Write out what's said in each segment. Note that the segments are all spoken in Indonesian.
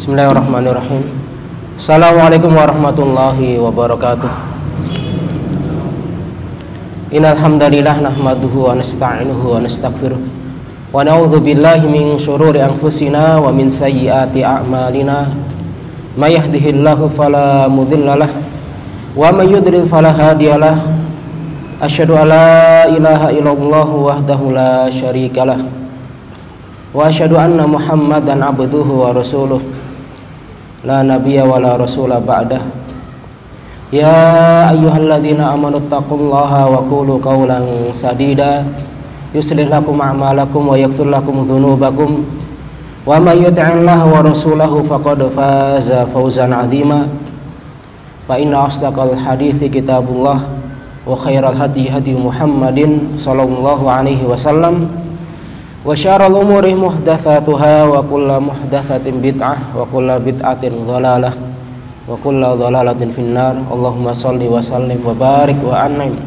Bismillahirrahmanirrahim. Assalamualaikum warahmatullahi wabarakatuh. Innal hamdalillah nahmaduhu wa nasta'inuhu wa nastaghfiruh wa na'udzu billahi min shururi anfusina wa min sayyiati a'malina. May yahdihillahu fala mudhillalah wa may yudlil fala hadiyalah. Asyhadu ilaha illallah wahdahu la syarikalah wa asyhadu anna Muhammadan abduhu wa rasuluh la nabiyya wa la rasula ba'dah ya ayyuhalladzina amanu taqullaha wa qulu qawlan sadida yuslih lakum a'malakum wa yaghfir lakum dhunubakum wa may yuti'illaha wa rasulahu faqad faza fawzan 'azima fa inna asdaqal hadithi kitabullah wa khairal hadi hadi Muhammadin sallallahu bid'atin dhalalah wa kullu dhalalatin finnar. Allahumma shalli wa sallim wa barik wa an'im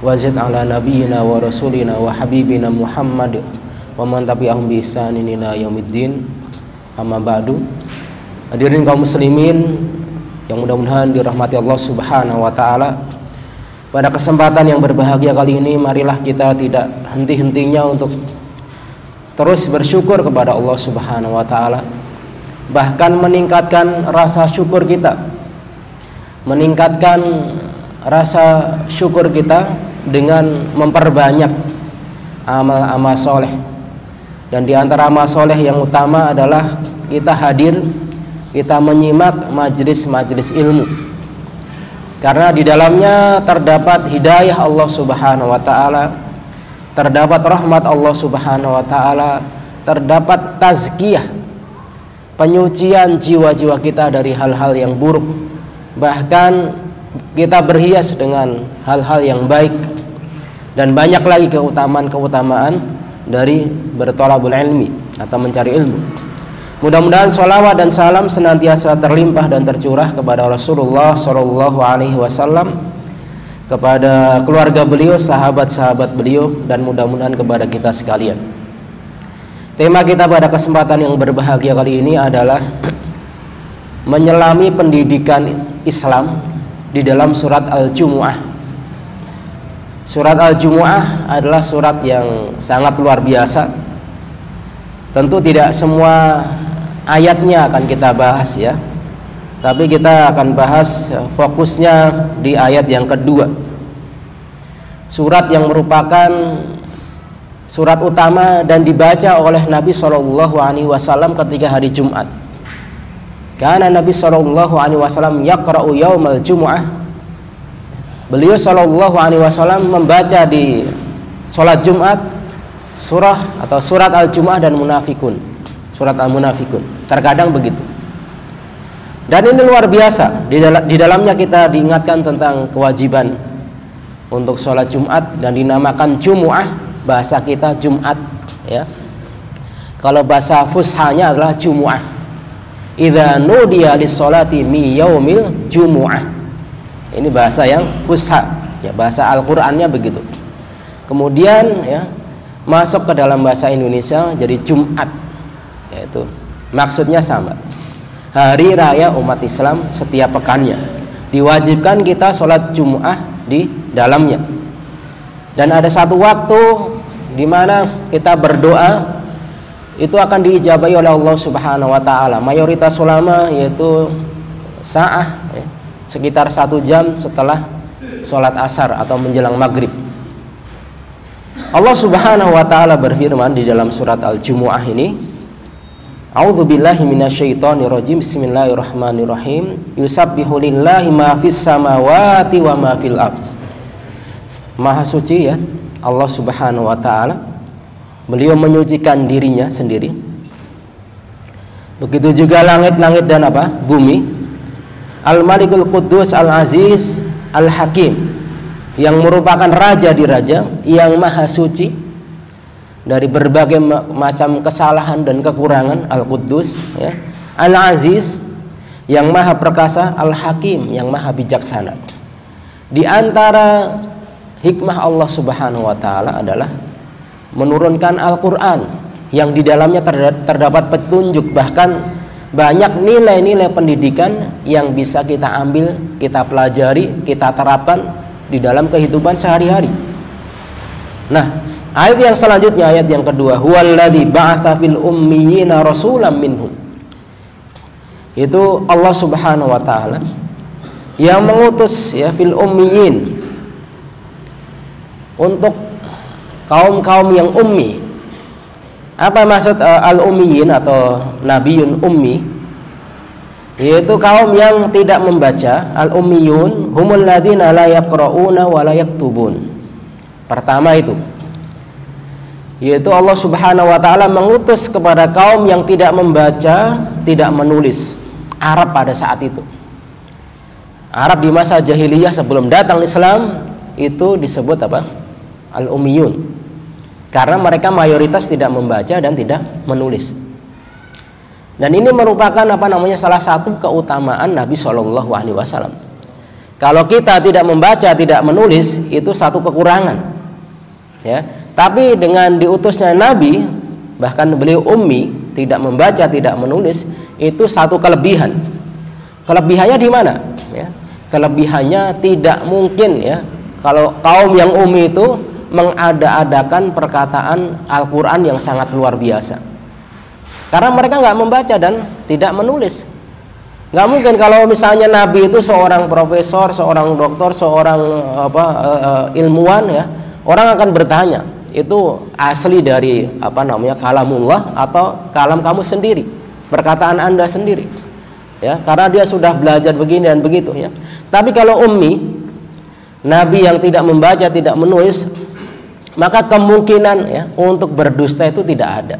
wa zid ala nabiyyina wa rasulina wa habibina Muhammad wa man tabi'ahum bi ihsanin ila yaumiddin. Amma ba'du. Hadirin kaum muslimin yang mudah-mudahan dirahmati Allah Subhanahu wa taala pada kesempatan yang berbahagia kali ini marilah kita tidak henti-hentinya untuk terus bersyukur kepada Allah Subhanahu wa taala. Bahkan meningkatkan rasa syukur kita meningkatkan rasa syukur kita dengan memperbanyak amal-amal soleh. Dan di antara amal soleh yang utama adalah kita hadir kita menyimak majelis-majelis ilmu. Karena di dalamnya terdapat hidayah Allah Subhanahu wa taala terdapat rahmat Allah Subhanahu wa taala, terdapat tazkiyah, penyucian jiwa-jiwa kita dari hal-hal yang buruk. Bahkan kita berhias dengan hal-hal yang baik dan banyak lagi keutamaan-keutamaan dari bertolabul ilmi atau mencari ilmu. Mudah-mudahan salawat dan salam senantiasa terlimpah dan tercurah kepada Rasulullah Shallallahu Alaihi Wasallam kepada keluarga beliau, sahabat-sahabat beliau dan mudah-mudahan kepada kita sekalian. Tema kita pada kesempatan yang berbahagia kali ini adalah menyelami pendidikan Islam di dalam surat Al-Jumu'ah. Surat Al-Jumu'ah adalah surat yang sangat luar biasa. Tentu tidak semua ayatnya akan kita bahas ya tapi kita akan bahas ya, fokusnya di ayat yang kedua. Surat yang merupakan surat utama dan dibaca oleh Nabi Shallallahu Alaihi ketika hari Jumat. Karena Nabi Shallallahu Alaihi Wasallam yaqra'u yaumal. Beliau Shallallahu Alaihi Wasallam membaca di sholat Jumat surah atau surat Al Jumu'ah dan Munafikun. Surat Al Munafikun. Terkadang begitu. Dan ini luar biasa. Di, dal di dalamnya kita diingatkan tentang kewajiban untuk sholat Jumat dan dinamakan Jumu'ah bahasa kita Jumat ya. Kalau bahasa fushanya adalah Jumu'ah. Idza nudiya lis-sholati mi yaumil Jumu'ah. Ini bahasa yang fusha, ya bahasa Al-Qur'annya begitu. Kemudian ya masuk ke dalam bahasa Indonesia jadi Jumat yaitu maksudnya sama hari raya umat Islam setiap pekannya. Diwajibkan kita sholat Jum'ah di dalamnya. Dan ada satu waktu di mana kita berdoa itu akan diijabai oleh Allah Subhanahu wa taala. Mayoritas ulama yaitu sa'ah ya, sekitar satu jam setelah sholat asar atau menjelang maghrib. Allah Subhanahu wa taala berfirman di dalam surat Al-Jumu'ah ini, A'udzu billahi minasyaitonir rajim. Bismillahirrahmanirrahim. Yusabbihu lillahi ma fis samawati wa ma fil ard. Maha suci ya Allah Subhanahu wa taala. Beliau menyucikan dirinya sendiri. Begitu juga langit-langit dan apa? Bumi. Al-Malikul Quddus Al-Aziz Al-Hakim yang merupakan raja di raja yang maha suci dari berbagai macam kesalahan dan kekurangan Al-Quddus ya. Al-Aziz yang maha perkasa Al-Hakim yang maha bijaksana di antara hikmah Allah Subhanahu wa taala adalah menurunkan Al-Qur'an yang di dalamnya terdapat petunjuk bahkan banyak nilai-nilai pendidikan yang bisa kita ambil, kita pelajari, kita terapkan di dalam kehidupan sehari-hari. Nah, ayat yang selanjutnya ayat yang kedua, huwallazi ba'atsa fil ummiyina rasulam minhum. Itu Allah Subhanahu wa taala yang mengutus ya fil ummiyin untuk kaum-kaum yang ummi apa maksud uh, al-ummiyin atau nabiyun ummi? Yaitu kaum yang tidak membaca, al-ummiyun humul ladzina la yaqra'una wa la yaktubun. Pertama itu yaitu Allah Subhanahu wa taala mengutus kepada kaum yang tidak membaca, tidak menulis Arab pada saat itu. Arab di masa jahiliyah sebelum datang Islam itu disebut apa? Al-ummiyun karena mereka mayoritas tidak membaca dan tidak menulis. Dan ini merupakan apa namanya salah satu keutamaan Nabi Shallallahu Alaihi Wasallam. Kalau kita tidak membaca, tidak menulis, itu satu kekurangan. Ya, tapi dengan diutusnya Nabi, bahkan beliau ummi, tidak membaca, tidak menulis, itu satu kelebihan. Kelebihannya di mana? Ya, kelebihannya tidak mungkin ya. Kalau kaum yang ummi itu mengada-adakan perkataan Al-Quran yang sangat luar biasa karena mereka nggak membaca dan tidak menulis nggak mungkin kalau misalnya Nabi itu seorang profesor, seorang dokter, seorang apa uh, ilmuwan ya orang akan bertanya itu asli dari apa namanya kalamullah atau kalam kamu sendiri perkataan anda sendiri ya karena dia sudah belajar begini dan begitu ya tapi kalau ummi Nabi yang tidak membaca tidak menulis maka kemungkinan ya untuk berdusta itu tidak ada.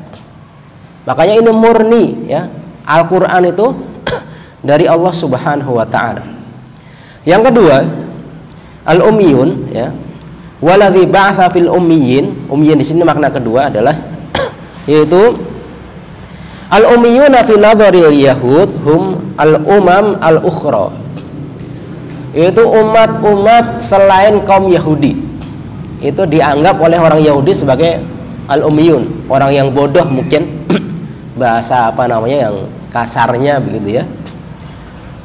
Makanya ini murni ya. Al-Qur'an itu dari Allah Subhanahu wa taala. Yang kedua, al-ummiyun ya. Waladhi ba'atha fil ummiyin, ummiyin di sini makna kedua adalah yaitu al-ummiyuna fi nadharil yahud hum al-umam al-ukhra. Yaitu umat-umat selain kaum Yahudi itu dianggap oleh orang Yahudi sebagai al-ummiyun, orang yang bodoh mungkin bahasa apa namanya yang kasarnya begitu ya.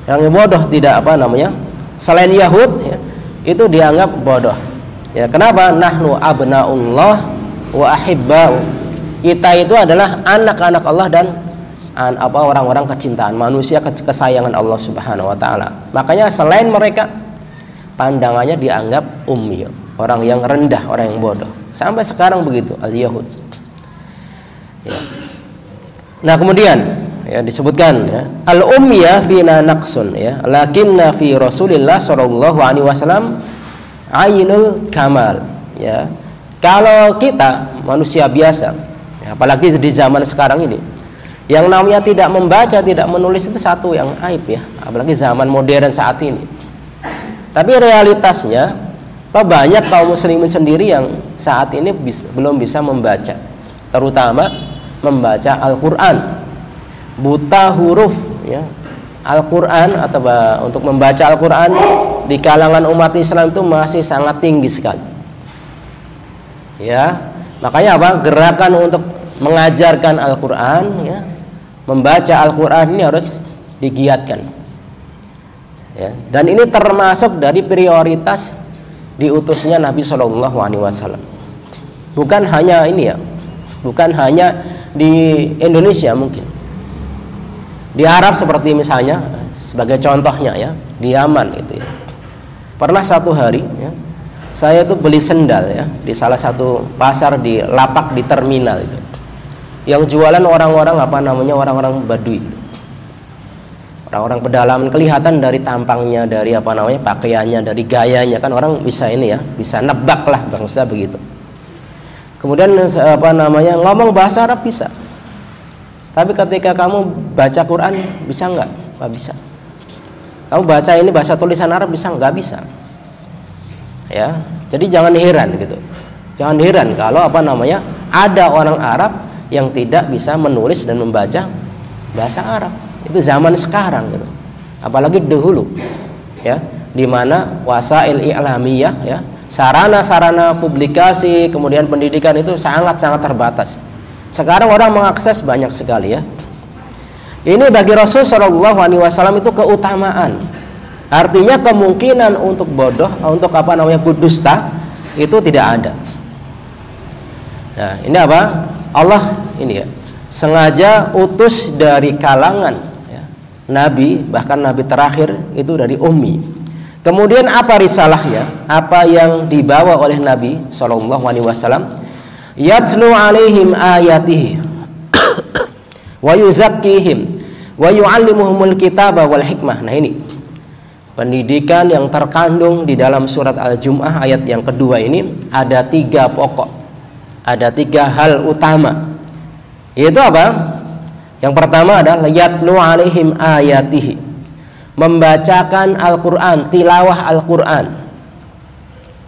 Yang bodoh tidak apa namanya? Selain Yahud ya, itu dianggap bodoh. Ya, kenapa? Nahnu abnaullah wa ahibbau. Kita itu adalah anak-anak Allah dan an, apa orang-orang kecintaan manusia kesayangan Allah Subhanahu wa taala. Makanya selain mereka pandangannya dianggap ummi orang yang rendah, orang yang bodoh. Sampai sekarang begitu al-Yahud. Ya. Nah, kemudian ya disebutkan ya, al-ummiyah fina naqsun ya, lakinna fi Rasulillah sallallahu alaihi wasallam ainul kamal ya. Kalau kita manusia biasa, ya, apalagi di zaman sekarang ini, yang namanya tidak membaca, tidak menulis itu satu yang aib ya, apalagi zaman modern saat ini. Tapi realitasnya banyak kaum muslimin sendiri yang saat ini bisa, belum bisa membaca, terutama membaca Al-Qur'an. Buta huruf ya. Al-Qur'an atau untuk membaca Al-Qur'an di kalangan umat Islam itu masih sangat tinggi sekali. Ya. Makanya apa? Gerakan untuk mengajarkan Al-Qur'an ya, membaca Al-Qur'an ini harus digiatkan. Ya. Dan ini termasuk dari prioritas diutusnya Nabi Shallallahu Alaihi Wasallam. Bukan hanya ini ya, bukan hanya di Indonesia mungkin. Di Arab seperti misalnya sebagai contohnya ya di Yaman itu ya. Pernah satu hari ya, saya tuh beli sendal ya di salah satu pasar di lapak di terminal itu. Yang jualan orang-orang apa namanya orang-orang Baduy orang-orang pedalaman kelihatan dari tampangnya dari apa namanya pakaiannya dari gayanya kan orang bisa ini ya bisa nebak lah bangsa begitu kemudian apa namanya ngomong bahasa Arab bisa tapi ketika kamu baca Quran bisa nggak? Nggak bisa. Kamu baca ini bahasa tulisan Arab bisa? Nggak bisa. Ya jadi jangan heran gitu. Jangan heran kalau apa namanya ada orang Arab yang tidak bisa menulis dan membaca bahasa Arab. Itu zaman sekarang gitu. Apalagi dahulu ya. Di mana wasail i'lamiyah ya. Sarana-sarana publikasi kemudian pendidikan itu sangat-sangat terbatas sekarang orang mengakses banyak sekali ya Ini bagi Rasul Shallallahu Alaihi Wasallam itu keutamaan. Artinya kemungkinan untuk bodoh, untuk apa namanya berdusta itu tidak ada. Nah, ini apa? Allah ini ya sengaja utus dari kalangan ya, nabi bahkan nabi terakhir itu dari ummi. Kemudian apa risalahnya? Apa yang dibawa oleh Nabi Shallallahu Alaihi Wasallam? Yatlu alaihim ayatihi wa yuzakkihim wa yu'allimuhumul kitaba wal hikmah. Nah ini pendidikan yang terkandung di dalam surat Al-Jum'ah ayat yang kedua ini ada tiga pokok. Ada tiga hal utama. Yaitu apa? Yang pertama adalah yatlu alaihim ayatihi membacakan Al-Quran, tilawah Al-Quran,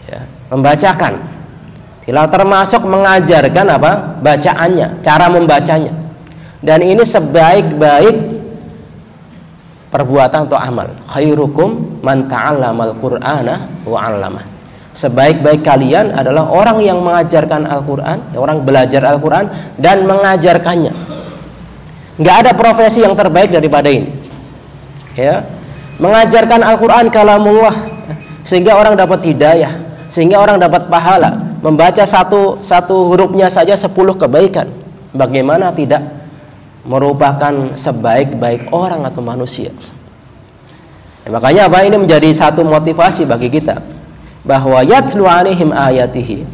ya, membacakan, tilawah termasuk mengajarkan apa bacaannya, cara membacanya, dan ini sebaik-baik perbuatan atau amal. Khairukum man ta'allamal Qur'ana wa 'allamah. Sebaik-baik kalian adalah orang yang mengajarkan Al-Quran, orang belajar Al-Quran dan mengajarkannya. Nggak ada profesi yang terbaik daripada ini. Ya, mengajarkan Al-Quran kalamullah sehingga orang dapat hidayah sehingga orang dapat pahala membaca satu satu hurufnya saja sepuluh kebaikan. Bagaimana tidak merupakan sebaik-baik orang atau manusia? Ya, makanya apa? Ini menjadi satu motivasi bagi kita bahwa yatlu alaihim ayatihi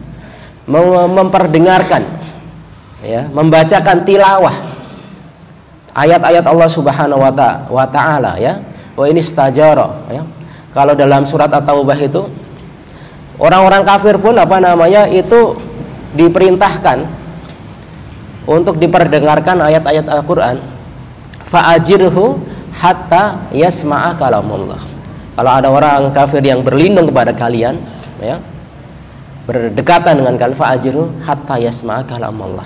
memperdengarkan ya membacakan tilawah ayat-ayat Allah Subhanahu wa taala ya. Wa ini stajara ya. Kalau dalam surat At-Taubah itu orang-orang kafir pun apa namanya itu diperintahkan untuk diperdengarkan ayat-ayat Al-Qur'an fa'ajirhu hatta yasma'a kalamullah. Kalau ada orang kafir yang berlindung kepada kalian ya berdekatan dengan kalian fa'ajirhu hatta yasma'a kalamullah.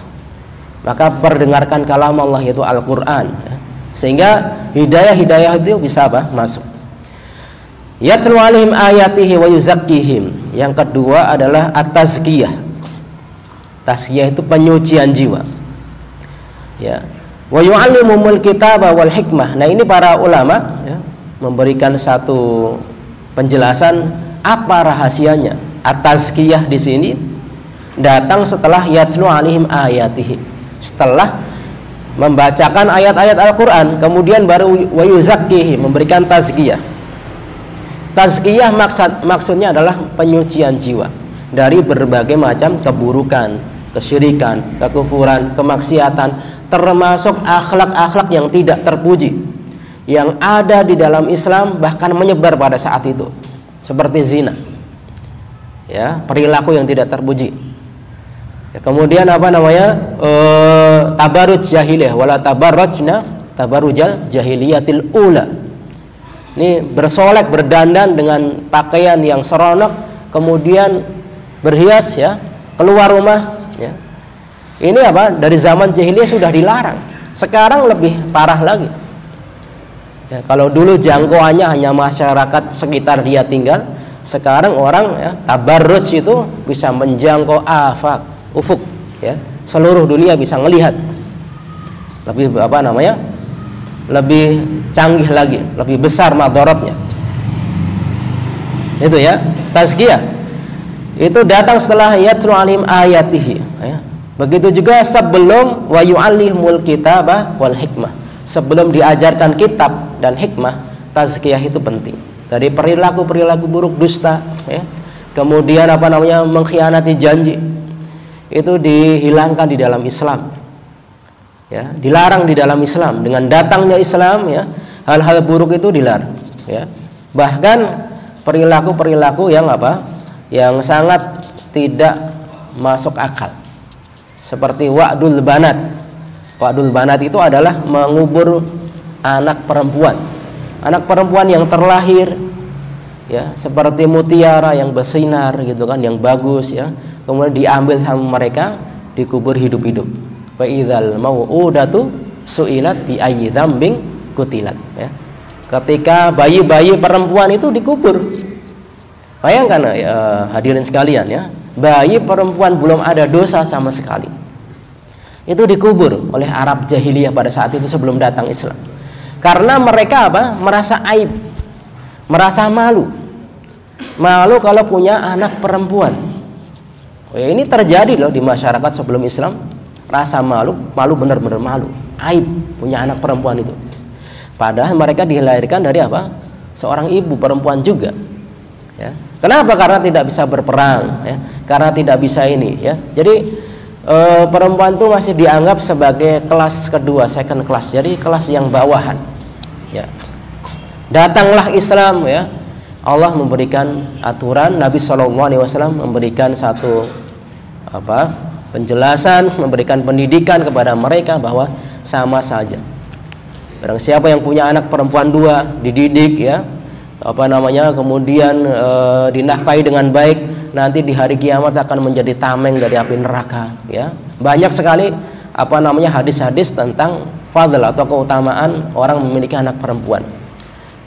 Maka perdengarkan kalam Allah yaitu Al-Qur'an ya sehingga hidayah-hidayah itu bisa apa? masuk yatlu alaihim ayatihi wa yuzakkihim yang kedua adalah at-tazkiyah. Tazkiyah itu penyucian jiwa. Ya. Wa yu'allimumul kitaba wal hikmah. Nah ini para ulama ya, memberikan satu penjelasan apa rahasianya. At-tazkiyah di sini datang setelah yatlu alaihim ayatihi. Setelah membacakan ayat-ayat Al-Quran kemudian baru wayuzakihi memberikan tazkiyah tazkiyah maksud, maksudnya adalah penyucian jiwa dari berbagai macam keburukan kesyirikan, kekufuran, kemaksiatan termasuk akhlak-akhlak yang tidak terpuji yang ada di dalam Islam bahkan menyebar pada saat itu seperti zina ya perilaku yang tidak terpuji Ya, kemudian apa namanya? E, tabaruj jahiliyah wala tabarrajna tabarujal jahiliyatil ula. Ini bersolek berdandan dengan pakaian yang seronok, kemudian berhias ya, keluar rumah ya. Ini apa? Dari zaman jahiliyah sudah dilarang. Sekarang lebih parah lagi. Ya, kalau dulu jangkauannya hanya masyarakat sekitar dia tinggal, sekarang orang ya tabarruj itu bisa menjangkau afak ufuk ya seluruh dunia bisa melihat lebih apa namanya lebih canggih lagi lebih besar madorotnya. Itu ya tazkiyah. Itu datang setelah yatlu alim ayatihi ya. begitu juga sebelum wa yu'allimul kitabah wal hikmah. Sebelum diajarkan kitab dan hikmah tazkiyah itu penting. Dari perilaku-perilaku buruk dusta ya. kemudian apa namanya mengkhianati janji. Itu dihilangkan di dalam Islam ya dilarang di dalam Islam. Dengan datangnya Islam ya hal-hal buruk itu dilarang ya. Bahkan perilaku-perilaku yang apa? Yang sangat tidak masuk akal. Seperti wa'dul banat. Wa'dul banat itu adalah mengubur anak perempuan. Anak perempuan yang terlahir ya seperti mutiara yang bersinar gitu kan yang bagus ya. Kemudian diambil sama mereka dikubur hidup-hidup wa idzal mau'udatu su'ilat bi ayyi dzambin kutilat ya ketika bayi-bayi perempuan itu dikubur bayangkan ya, hadirin sekalian ya bayi perempuan belum ada dosa sama sekali itu dikubur oleh Arab jahiliyah pada saat itu sebelum datang Islam. Karena mereka apa? merasa aib, merasa malu. Malu kalau punya anak perempuan. Oh, ya, ini terjadi loh di masyarakat sebelum Islam. Rasa malu, malu benar-benar malu. Aib punya anak perempuan itu. Padahal mereka dilahirkan dari apa? Seorang ibu perempuan juga. Ya. Kenapa? Karena tidak bisa berperang, ya. Karena tidak bisa ini, ya. Jadi e, perempuan itu masih dianggap sebagai kelas kedua, second class. Jadi kelas yang bawahan. Ya. Datanglah Islam ya. Allah memberikan aturan Nabi Shallallahu alaihi wasallam memberikan satu apa? Penjelasan, memberikan pendidikan kepada mereka bahwa sama saja. Barang siapa yang punya anak perempuan dua dididik ya, apa namanya kemudian e, dinafkahi dengan baik nanti di hari kiamat akan menjadi tameng dari api neraka ya. Banyak sekali apa namanya hadis-hadis tentang fadl atau keutamaan orang memiliki anak perempuan.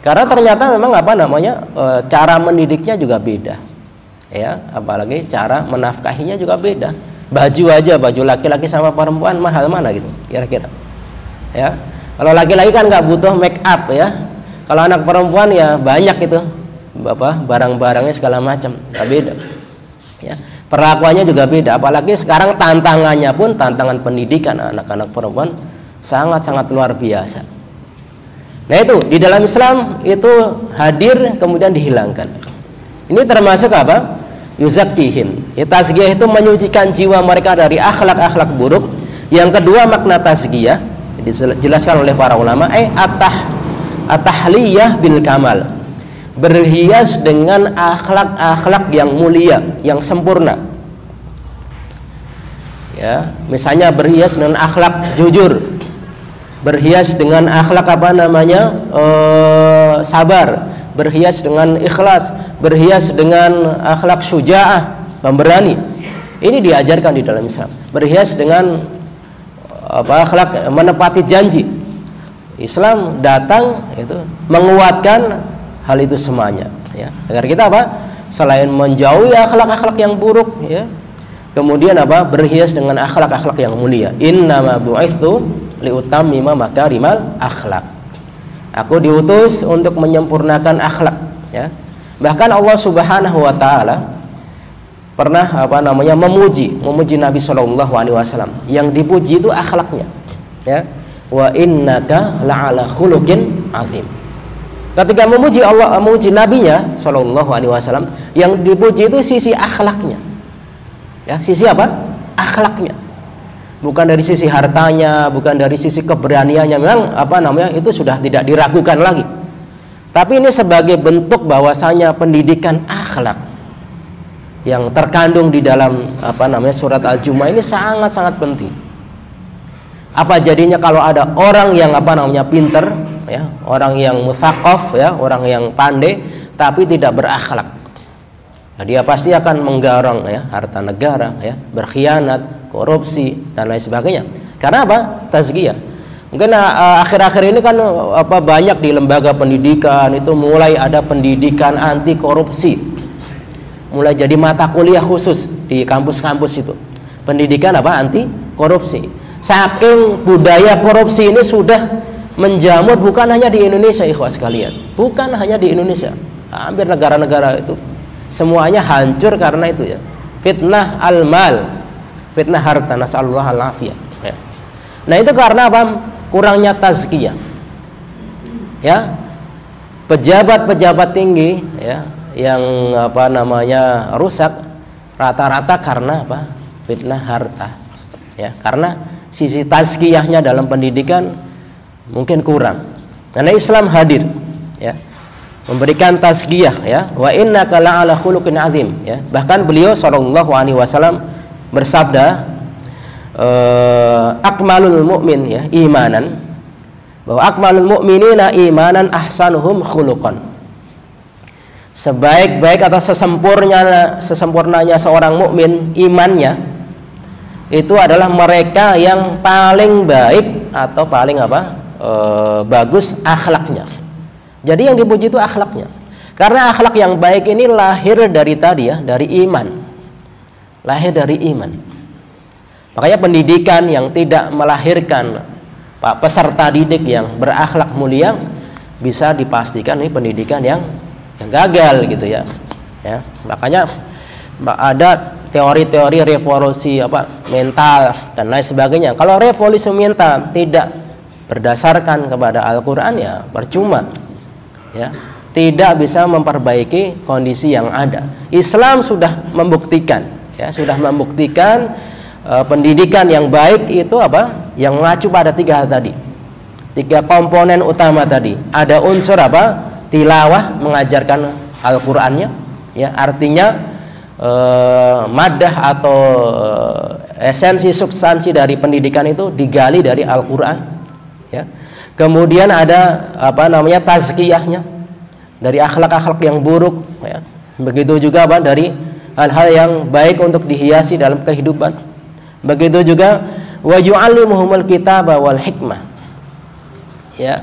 Karena ternyata memang apa namanya e, cara mendidiknya juga beda ya. Apalagi cara menafkahinya juga beda baju aja baju laki-laki sama perempuan mahal mana gitu kira-kira. Ya. Kalau laki-laki kan nggak butuh make up ya. Kalau anak perempuan ya banyak itu apa barang-barangnya segala macam nggak beda. Ya. Perlakuannya juga beda apalagi sekarang tantangannya pun tantangan pendidikan anak-anak perempuan sangat-sangat luar biasa. Nah itu di dalam Islam itu hadir kemudian dihilangkan. Ini termasuk apa yuzakihim ya, tazkiyah itu menyucikan jiwa mereka dari akhlak-akhlak buruk. Yang kedua makna tazkiyah dijelaskan oleh para ulama eh atah atahliyah bil kamal. Berhias dengan akhlak-akhlak yang mulia, yang sempurna. Ya, misalnya berhias dengan akhlak jujur, berhias dengan akhlak apa namanya? E, sabar, berhias dengan ikhlas, berhias dengan akhlak syuja'ah, pemberani. Ini diajarkan di dalam Islam. Berhias dengan apa akhlak menepati janji. Islam datang itu menguatkan hal itu semuanya ya agar kita apa selain menjauhi akhlak-akhlak yang buruk ya kemudian apa berhias dengan akhlak-akhlak yang mulia innama bu'ithu liutammima makarimal akhlak aku diutus untuk menyempurnakan akhlak ya bahkan Allah Subhanahu wa taala pernah apa namanya memuji memuji Nabi Shallallahu alaihi wasallam yang dipuji itu akhlaknya ya wa innaka la'ala khuluqin azim Ketika memuji Allah, memuji nabinya Shallallahu alaihi wasallam, yang dipuji itu sisi akhlaknya. Ya, sisi apa? Akhlaknya. Bukan dari sisi hartanya, bukan dari sisi keberaniannya. Memang apa namanya? Itu sudah tidak diragukan lagi. Tapi ini sebagai bentuk bahwasanya pendidikan akhlak yang terkandung di dalam apa namanya surat Al-Jumu'ah ini sangat-sangat penting. Apa jadinya kalau ada orang yang apa namanya pinter ya orang yang mufakof ya orang yang pandai tapi tidak berakhlak nah, dia pasti akan menggarong ya harta negara ya berkhianat korupsi dan lain sebagainya. Karena apa? Tazkiyah. Mungkin uh, akhir-akhir ini kan apa banyak di lembaga pendidikan itu mulai ada pendidikan anti korupsi. Mulai jadi mata kuliah khusus di kampus-kampus itu. Pendidikan apa? Anti korupsi. Saking budaya korupsi ini sudah menjamur bukan hanya di Indonesia ikhwas sekalian. Bukan hanya di Indonesia. Hampir negara-negara itu. Semuanya hancur karena itu ya. Fitnah al-mal fitnah harta nasallallahu al ya. nah itu karena apa? Kurangnya tazkiyah. Ya. Pejabat-pejabat tinggi ya yang apa namanya rusak rata-rata karena apa? Fitnah harta. Ya karena sisi tazkiyahnya dalam pendidikan mungkin kurang. Karena Islam hadir ya memberikan tazkiyah ya. Wa innaka la'ala khuluqin azim ya. Bahkan beliau sallallahu alaihi wasallam bersabda uh, akmalul mu'min ya imanan bahwa akmalul mu'minina imanan ahsanuhum khuluqan sebaik-baik atau sesempurnanya sesempurnanya seorang mukmin imannya itu adalah mereka yang paling baik atau paling apa e, bagus akhlaknya. Jadi yang dipuji itu akhlaknya. Karena akhlak yang baik ini lahir dari tadi ya, dari iman. Lahir dari iman. Makanya pendidikan yang tidak melahirkan pak peserta didik yang berakhlak mulia bisa dipastikan ini pendidikan yang yang gagal gitu ya. Ya, makanya ada teori-teori revolusi apa mental dan lain sebagainya. Kalau revolusi mental tidak berdasarkan kepada Al-Qur'an ya percuma. Ya, tidak bisa memperbaiki kondisi yang ada. Islam sudah membuktikan ya, sudah membuktikan uh, pendidikan yang baik itu apa? Yang mengacu pada tiga hal tadi. Tiga komponen utama tadi. Ada unsur apa? Tilawah mengajarkan Al-Qur'annya, ya, artinya uh, madah atau uh, esensi substansi dari pendidikan itu digali dari Al-Qur'an, ya. Kemudian ada apa namanya tazkiyahnya dari akhlak-akhlak yang buruk, ya. Begitu juga apa dari hal-hal yang baik untuk dihiasi dalam kehidupan Begitu juga wa yu'allimuhumul kitaba wal hikmah. Ya.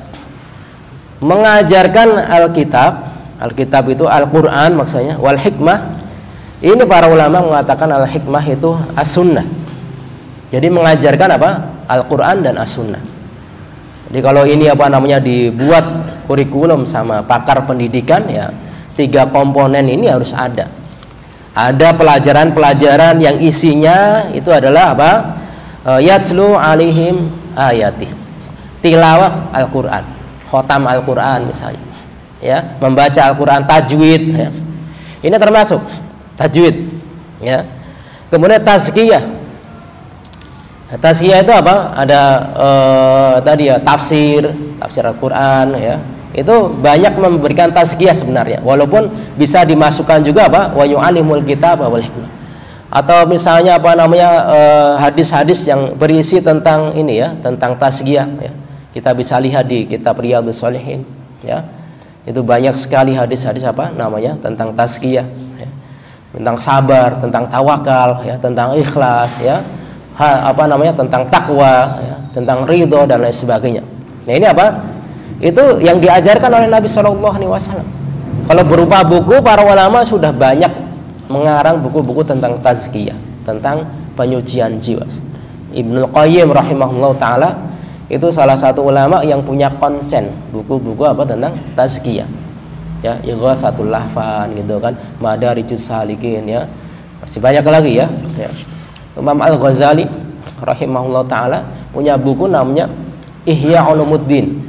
Mengajarkan Alkitab, Alkitab itu Al-Qur'an maksudnya, wal hikmah. Ini para ulama mengatakan al-hikmah itu as-sunnah. Jadi mengajarkan apa? Al-Qur'an dan as-sunnah. Jadi kalau ini apa namanya dibuat kurikulum sama pakar pendidikan ya, tiga komponen ini harus ada ada pelajaran-pelajaran yang isinya itu adalah apa? Eh, yatslu alihim ayati. Tilawah Al-Qur'an, khotam Al-Qur'an misalnya. Ya, membaca Al-Qur'an tajwid ya. Ini termasuk tajwid ya. Kemudian tazkiyah. Tazkiyah itu apa? Ada uh, tadi ya tafsir, tafsir Al-Qur'an ya itu banyak memberikan tazkiyah sebenarnya. Walaupun bisa dimasukkan juga apa wa yu'alimul kitab wal hikmah. Atau misalnya apa namanya eh, hadis-hadis yang berisi tentang ini ya tentang tazkiyah ya. Kita bisa lihat di kitab Riyadhus Shalihin ya. Itu banyak sekali hadis-hadis apa namanya tentang tazkiyah ya. tentang sabar tentang tawakal ya tentang ikhlas ya. Ha, apa namanya tentang takwa ya, tentang ridho dan lain sebagainya. Nah ini apa itu yang diajarkan oleh Nabi Shallallahu Alaihi Wasallam. Kalau berupa buku, para ulama sudah banyak mengarang buku-buku tentang tazkiyah, tentang penyucian jiwa. Ibnu Qayyim rahimahullah taala itu salah satu ulama yang punya konsen buku-buku apa tentang tazkiyah. Ya, Ighathatul Lahfan gitu kan, Madarijus Salikin ya. Masih banyak lagi ya. ya. Imam Al-Ghazali rahimahullah taala punya buku namanya Ihya Ulumuddin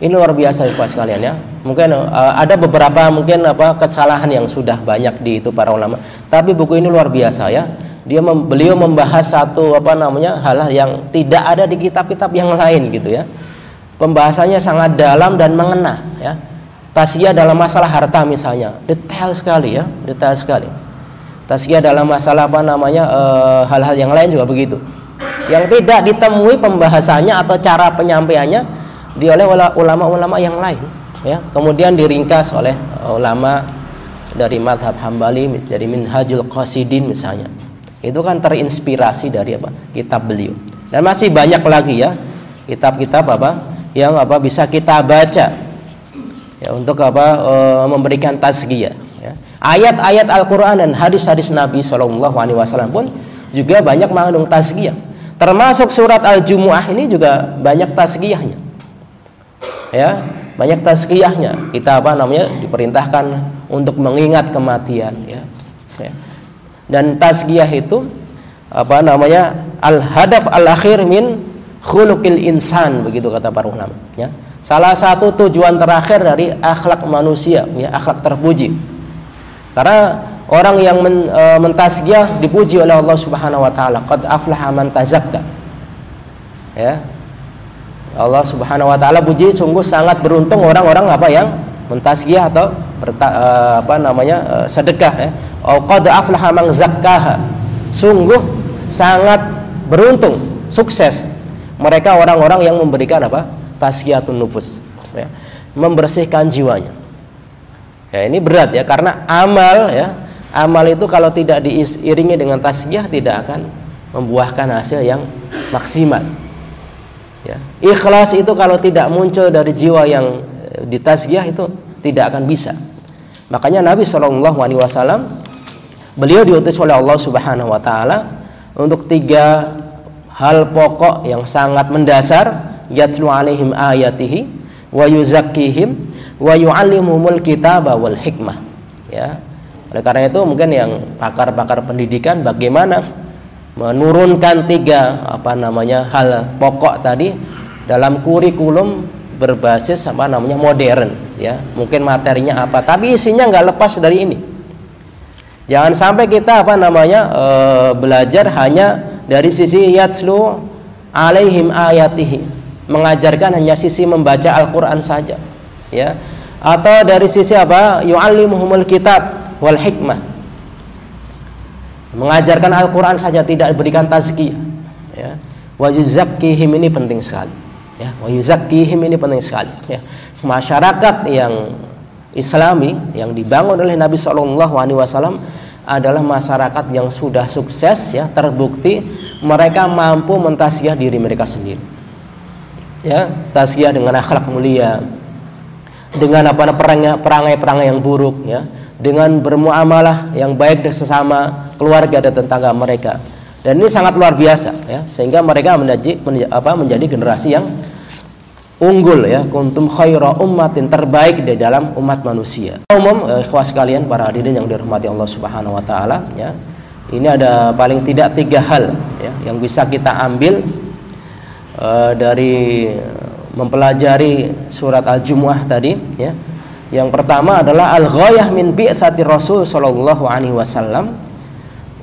ini luar biasa ikhwah sekalian ya. Mungkin uh, ada beberapa mungkin apa kesalahan yang sudah banyak di itu para ulama. Tapi buku ini luar biasa ya. Dia mem, beliau membahas satu apa namanya hal yang tidak ada di kitab-kitab yang lain gitu ya. Pembahasannya sangat dalam dan mengena ya. Tasya dalam masalah harta misalnya, detail sekali ya, detail sekali. Tasya dalam masalah apa namanya eh, hal-hal uh, yang lain juga begitu. Yang tidak ditemui pembahasannya atau cara penyampaiannya di oleh ulama-ulama yang lain ya. Kemudian diringkas oleh ulama dari madhab hambali jadi minhajul qasidin misalnya. Itu kan terinspirasi dari apa? Kitab beliau. Dan masih banyak lagi ya kitab-kitab apa? Yang apa? Bisa kita baca ya untuk apa? E, memberikan tazkiyah ya. ayat-ayat Al-Qur'an dan hadis-hadis Nabi Shallallahu alaihi wasallam pun juga banyak mengandung tazkiyah. Termasuk surat Al-Jumuah ini juga banyak tazkiyahnya ya banyak tazkiyahnya. Kita apa namanya diperintahkan untuk mengingat kematian ya, ya. dan tazkiyah itu apa namanya al hadaf al akhir min khuluqil insan begitu kata para ulama ya. Salah satu tujuan terakhir dari akhlak manusia ya akhlak terpuji. Karena orang yang men, e, mentazkiyah dipuji oleh Allah Subhanahu wa taala. Qad aflaha man tazakka. Ya Allah Subhanahu wa taala puji sungguh sangat beruntung orang-orang apa yang mentazkiyah atau berta, uh, apa namanya uh, sedekah ya. Qad aflaha man zakkaha. Sungguh sangat beruntung, sukses mereka orang-orang yang memberikan apa? tazkiyatun nufus ya. Membersihkan jiwanya. Ya, ini berat ya karena amal ya. Amal itu kalau tidak diiringi dengan tazkiyah tidak akan membuahkan hasil yang maksimal. Ya. Ikhlas itu kalau tidak muncul dari jiwa yang eh, ditazkiyah itu tidak akan bisa. Makanya Nabi Shallallahu Alaihi Wasallam beliau diutus oleh Allah Subhanahu Wa Taala untuk tiga hal pokok yang sangat mendasar yatlu alaihim ayatihi wa yuzakkihim wa yu'allimuhumul kitaba wal hikmah ya oleh karena itu mungkin yang pakar-pakar pendidikan bagaimana menurunkan tiga apa namanya hal pokok tadi dalam kurikulum berbasis apa namanya modern ya. Mungkin materinya apa tapi isinya nggak lepas dari ini. Jangan sampai kita apa namanya e, belajar hanya dari sisi yatslu alaihim ayatihi mengajarkan hanya sisi membaca Al-Qur'an saja ya. Atau dari sisi apa yu'allimuhumul kitab wal hikmah mengajarkan Al-Qur'an saja tidak diberikan tazkiyah ya. Wa yuzakkihim ini penting sekali ya. Wa yuzakkihim ini penting sekali ya. Masyarakat yang islami yang dibangun oleh Nabi alaihi wasallam adalah masyarakat yang sudah sukses ya terbukti mereka mampu mentasyiah diri mereka sendiri ya. Tasyiah dengan akhlak mulia dengan apa perangai-perangai yang buruk ya. Dengan bermuamalah yang baik dengan sesama keluarga dan tetangga mereka. Dan ini sangat luar biasa ya. Sehingga mereka menjadi, apa, menjadi generasi yang unggul ya. Kuntum khaira ummatin terbaik di dalam umat manusia. Umum eh, ikhwas sekalian para hadirin yang dirahmati Allah Subhanahu wa taala ya. Ini ada paling tidak tiga hal ya yang bisa kita ambil uh, dari mempelajari surat Al-Jumuah tadi ya yang pertama adalah al-ghayah min bi'tsati Rasul sallallahu alaihi wasallam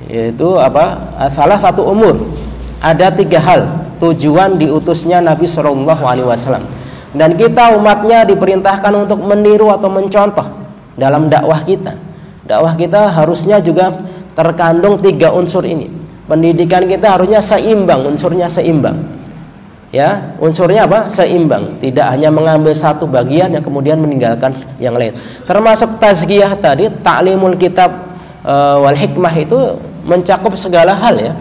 yaitu apa? Salah satu umur. Ada tiga hal tujuan diutusnya Nabi sallallahu alaihi wasallam. Dan kita umatnya diperintahkan untuk meniru atau mencontoh dalam dakwah kita. Dakwah kita harusnya juga terkandung tiga unsur ini. Pendidikan kita harusnya seimbang, unsurnya seimbang ya unsurnya apa? Seimbang. Tidak hanya mengambil satu bagian yang kemudian meninggalkan yang lain. Termasuk tazkiyah tadi taklimul kitab e, wal hikmah itu mencakup segala hal ya.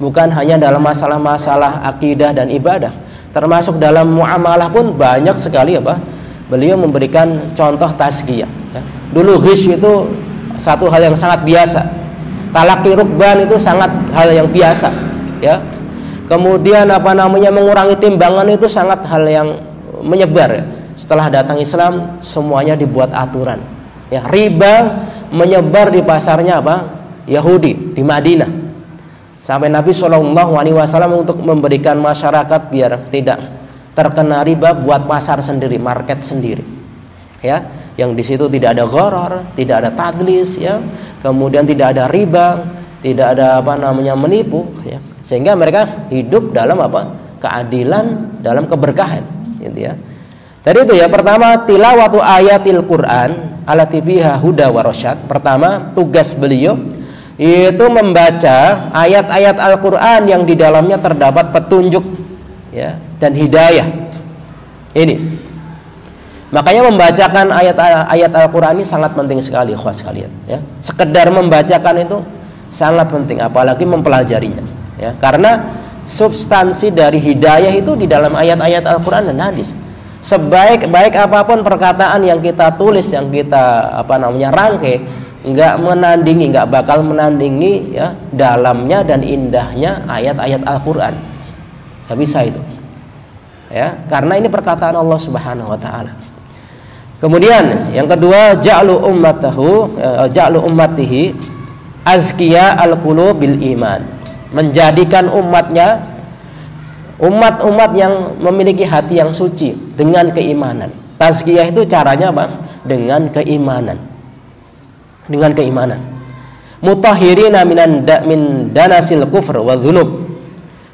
Bukan hanya dalam masalah-masalah akidah dan ibadah. Termasuk dalam muamalah pun banyak sekali apa? Beliau memberikan contoh tazkiyah ya. dulu ghish itu satu hal yang sangat biasa. Talaki rukban itu sangat hal yang biasa ya kemudian apa namanya mengurangi timbangan itu sangat hal yang menyebar ya. setelah datang Islam semuanya dibuat aturan. Ya riba menyebar di pasarnya apa? Yahudi di Madinah. Sampai Nabi Shallallahu Alaihi Wasallam untuk memberikan masyarakat biar tidak terkena riba buat pasar sendiri market sendiri. Ya yang di situ tidak ada goror tidak ada tadlis ya. Kemudian tidak ada riba tidak ada apa namanya menipu ya sehingga mereka hidup dalam apa? Keadilan dalam keberkahan gitu ya. Tadi itu ya pertama tilawatu ayatil Quran ala fiha huda warosyad pertama tugas beliau itu membaca ayat-ayat Al-Quran yang di dalamnya terdapat petunjuk ya dan hidayah. Ini. Makanya membacakan ayat-ayat Al-Quran ini sangat penting sekali khas kalian ya. Sekedar membacakan itu sangat penting apalagi mempelajarinya ya karena substansi dari hidayah itu di dalam ayat-ayat Al-Qur'an dan hadis. Sebaik-baik apa pun perkataan yang kita tulis yang kita apa namanya rangkai nggak menandingi nggak bakal menandingi ya dalamnya dan indahnya ayat-ayat Al-Qur'an. Nggak bisa itu. Ya karena ini perkataan Allah Subhanahu wa taala. Kemudian yang kedua ja'lu ummatahu eh, ja'lu ummatihi azkiya bil iman menjadikan umatnya umat-umat yang memiliki hati yang suci dengan keimanan. Tazkiyah itu caranya apa? Dengan keimanan. Dengan keimanan. Mutahhirina minan da, min danasil kufr wa dzunub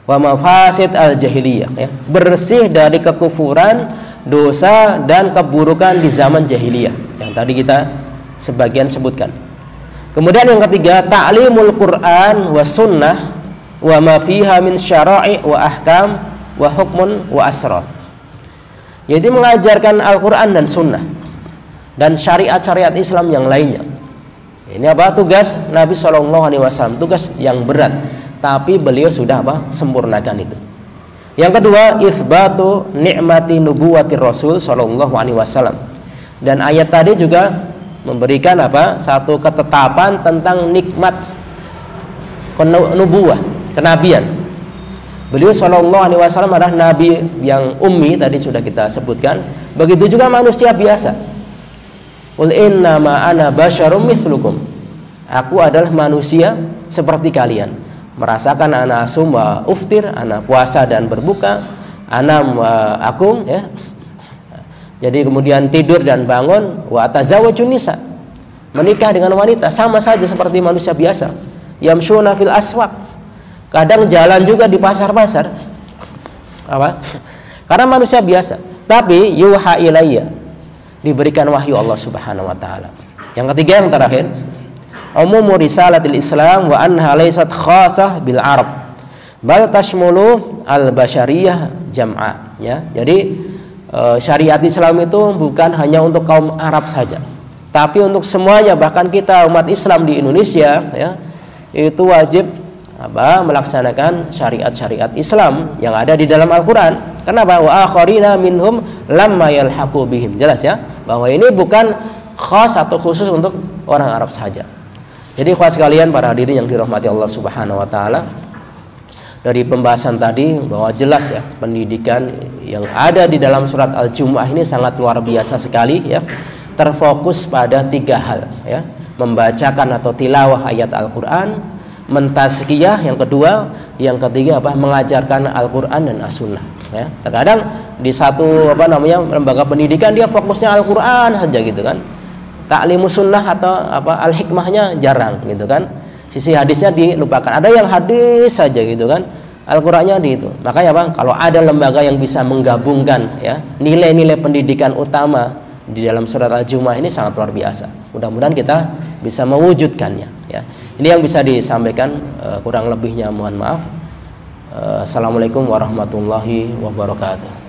wa mafasid al jahiliyah ya. Bersih dari kekufuran, dosa dan keburukan di zaman jahiliyah yang tadi kita sebagian sebutkan. Kemudian yang ketiga, ta'limul Quran wa sunnah wa ma fiha min syara'i wa ahkam wa hukmun wa asrar. Jadi mengajarkan Al-Qur'an dan sunnah dan syariat-syariat Islam yang lainnya. Ini apa tugas Nabi Shallallahu alaihi wasallam, tugas yang berat, tapi beliau sudah apa? sempurnakan itu. Yang kedua, itsbatu nikmati nubuwati Rasul Shallallahu alaihi wasallam. Dan ayat tadi juga memberikan apa? satu ketetapan tentang nikmat nubuah kenabian. Beliau Shallallahu Alaihi Wasallam adalah nabi yang ummi tadi sudah kita sebutkan. Begitu juga manusia biasa. Ul inna ana basyarum mithlukum. Aku adalah manusia seperti kalian. Merasakan anak asum wa uftir, anak puasa dan berbuka, anam wa akum ya. Jadi kemudian tidur dan bangun wa tazawwajun nisa. Menikah dengan wanita sama saja seperti manusia biasa. Yamshuna fil aswaq. Kadang jalan juga di pasar-pasar. Apa? Karena manusia biasa. Tapi yuha ilayya diberikan wahyu Allah Subhanahu wa taala. Yang ketiga yang terakhir, umumu risalatil Islam wa anha laysat khasah bil Arab bal tashmulu al basyariyah jam'a ya. Jadi e, syariat Islam itu bukan hanya untuk kaum Arab saja, tapi untuk semuanya bahkan kita umat Islam di Indonesia ya itu wajib apa melaksanakan syariat-syariat Islam yang ada di dalam Al-Qur'an. Kenapa? Wa akharina minhum yalhaqu bihim. Jelas ya, bahwa ini bukan khas atau khusus untuk orang Arab saja. Jadi khas kalian para hadirin yang dirahmati Allah Subhanahu wa taala, dari pembahasan tadi bahwa jelas ya pendidikan yang ada di dalam surat Al-Jumu'ah ini sangat luar biasa sekali ya. Terfokus pada tiga hal ya. Membacakan atau tilawah ayat Al-Qur'an, mentazkiyah yang kedua, yang ketiga apa? mengajarkan Al-Qur'an dan As-Sunnah ya. Terkadang di satu apa namanya lembaga pendidikan dia fokusnya Al-Qur'an saja gitu kan. Taklimu sunnah atau apa al hikmahnya jarang gitu kan. Sisi hadisnya dilupakan. Ada yang hadis saja gitu kan. Al-Qur'annya di itu. Makanya bang kalau ada lembaga yang bisa menggabungkan ya nilai-nilai pendidikan utama di dalam surat Al-Jumu'ah ini sangat luar biasa. Mudah-mudahan kita bisa mewujudkannya ya ini yang bisa disampaikan uh, kurang lebihnya mohon maaf. Uh, Assalamualaikum warahmatullahi wabarakatuh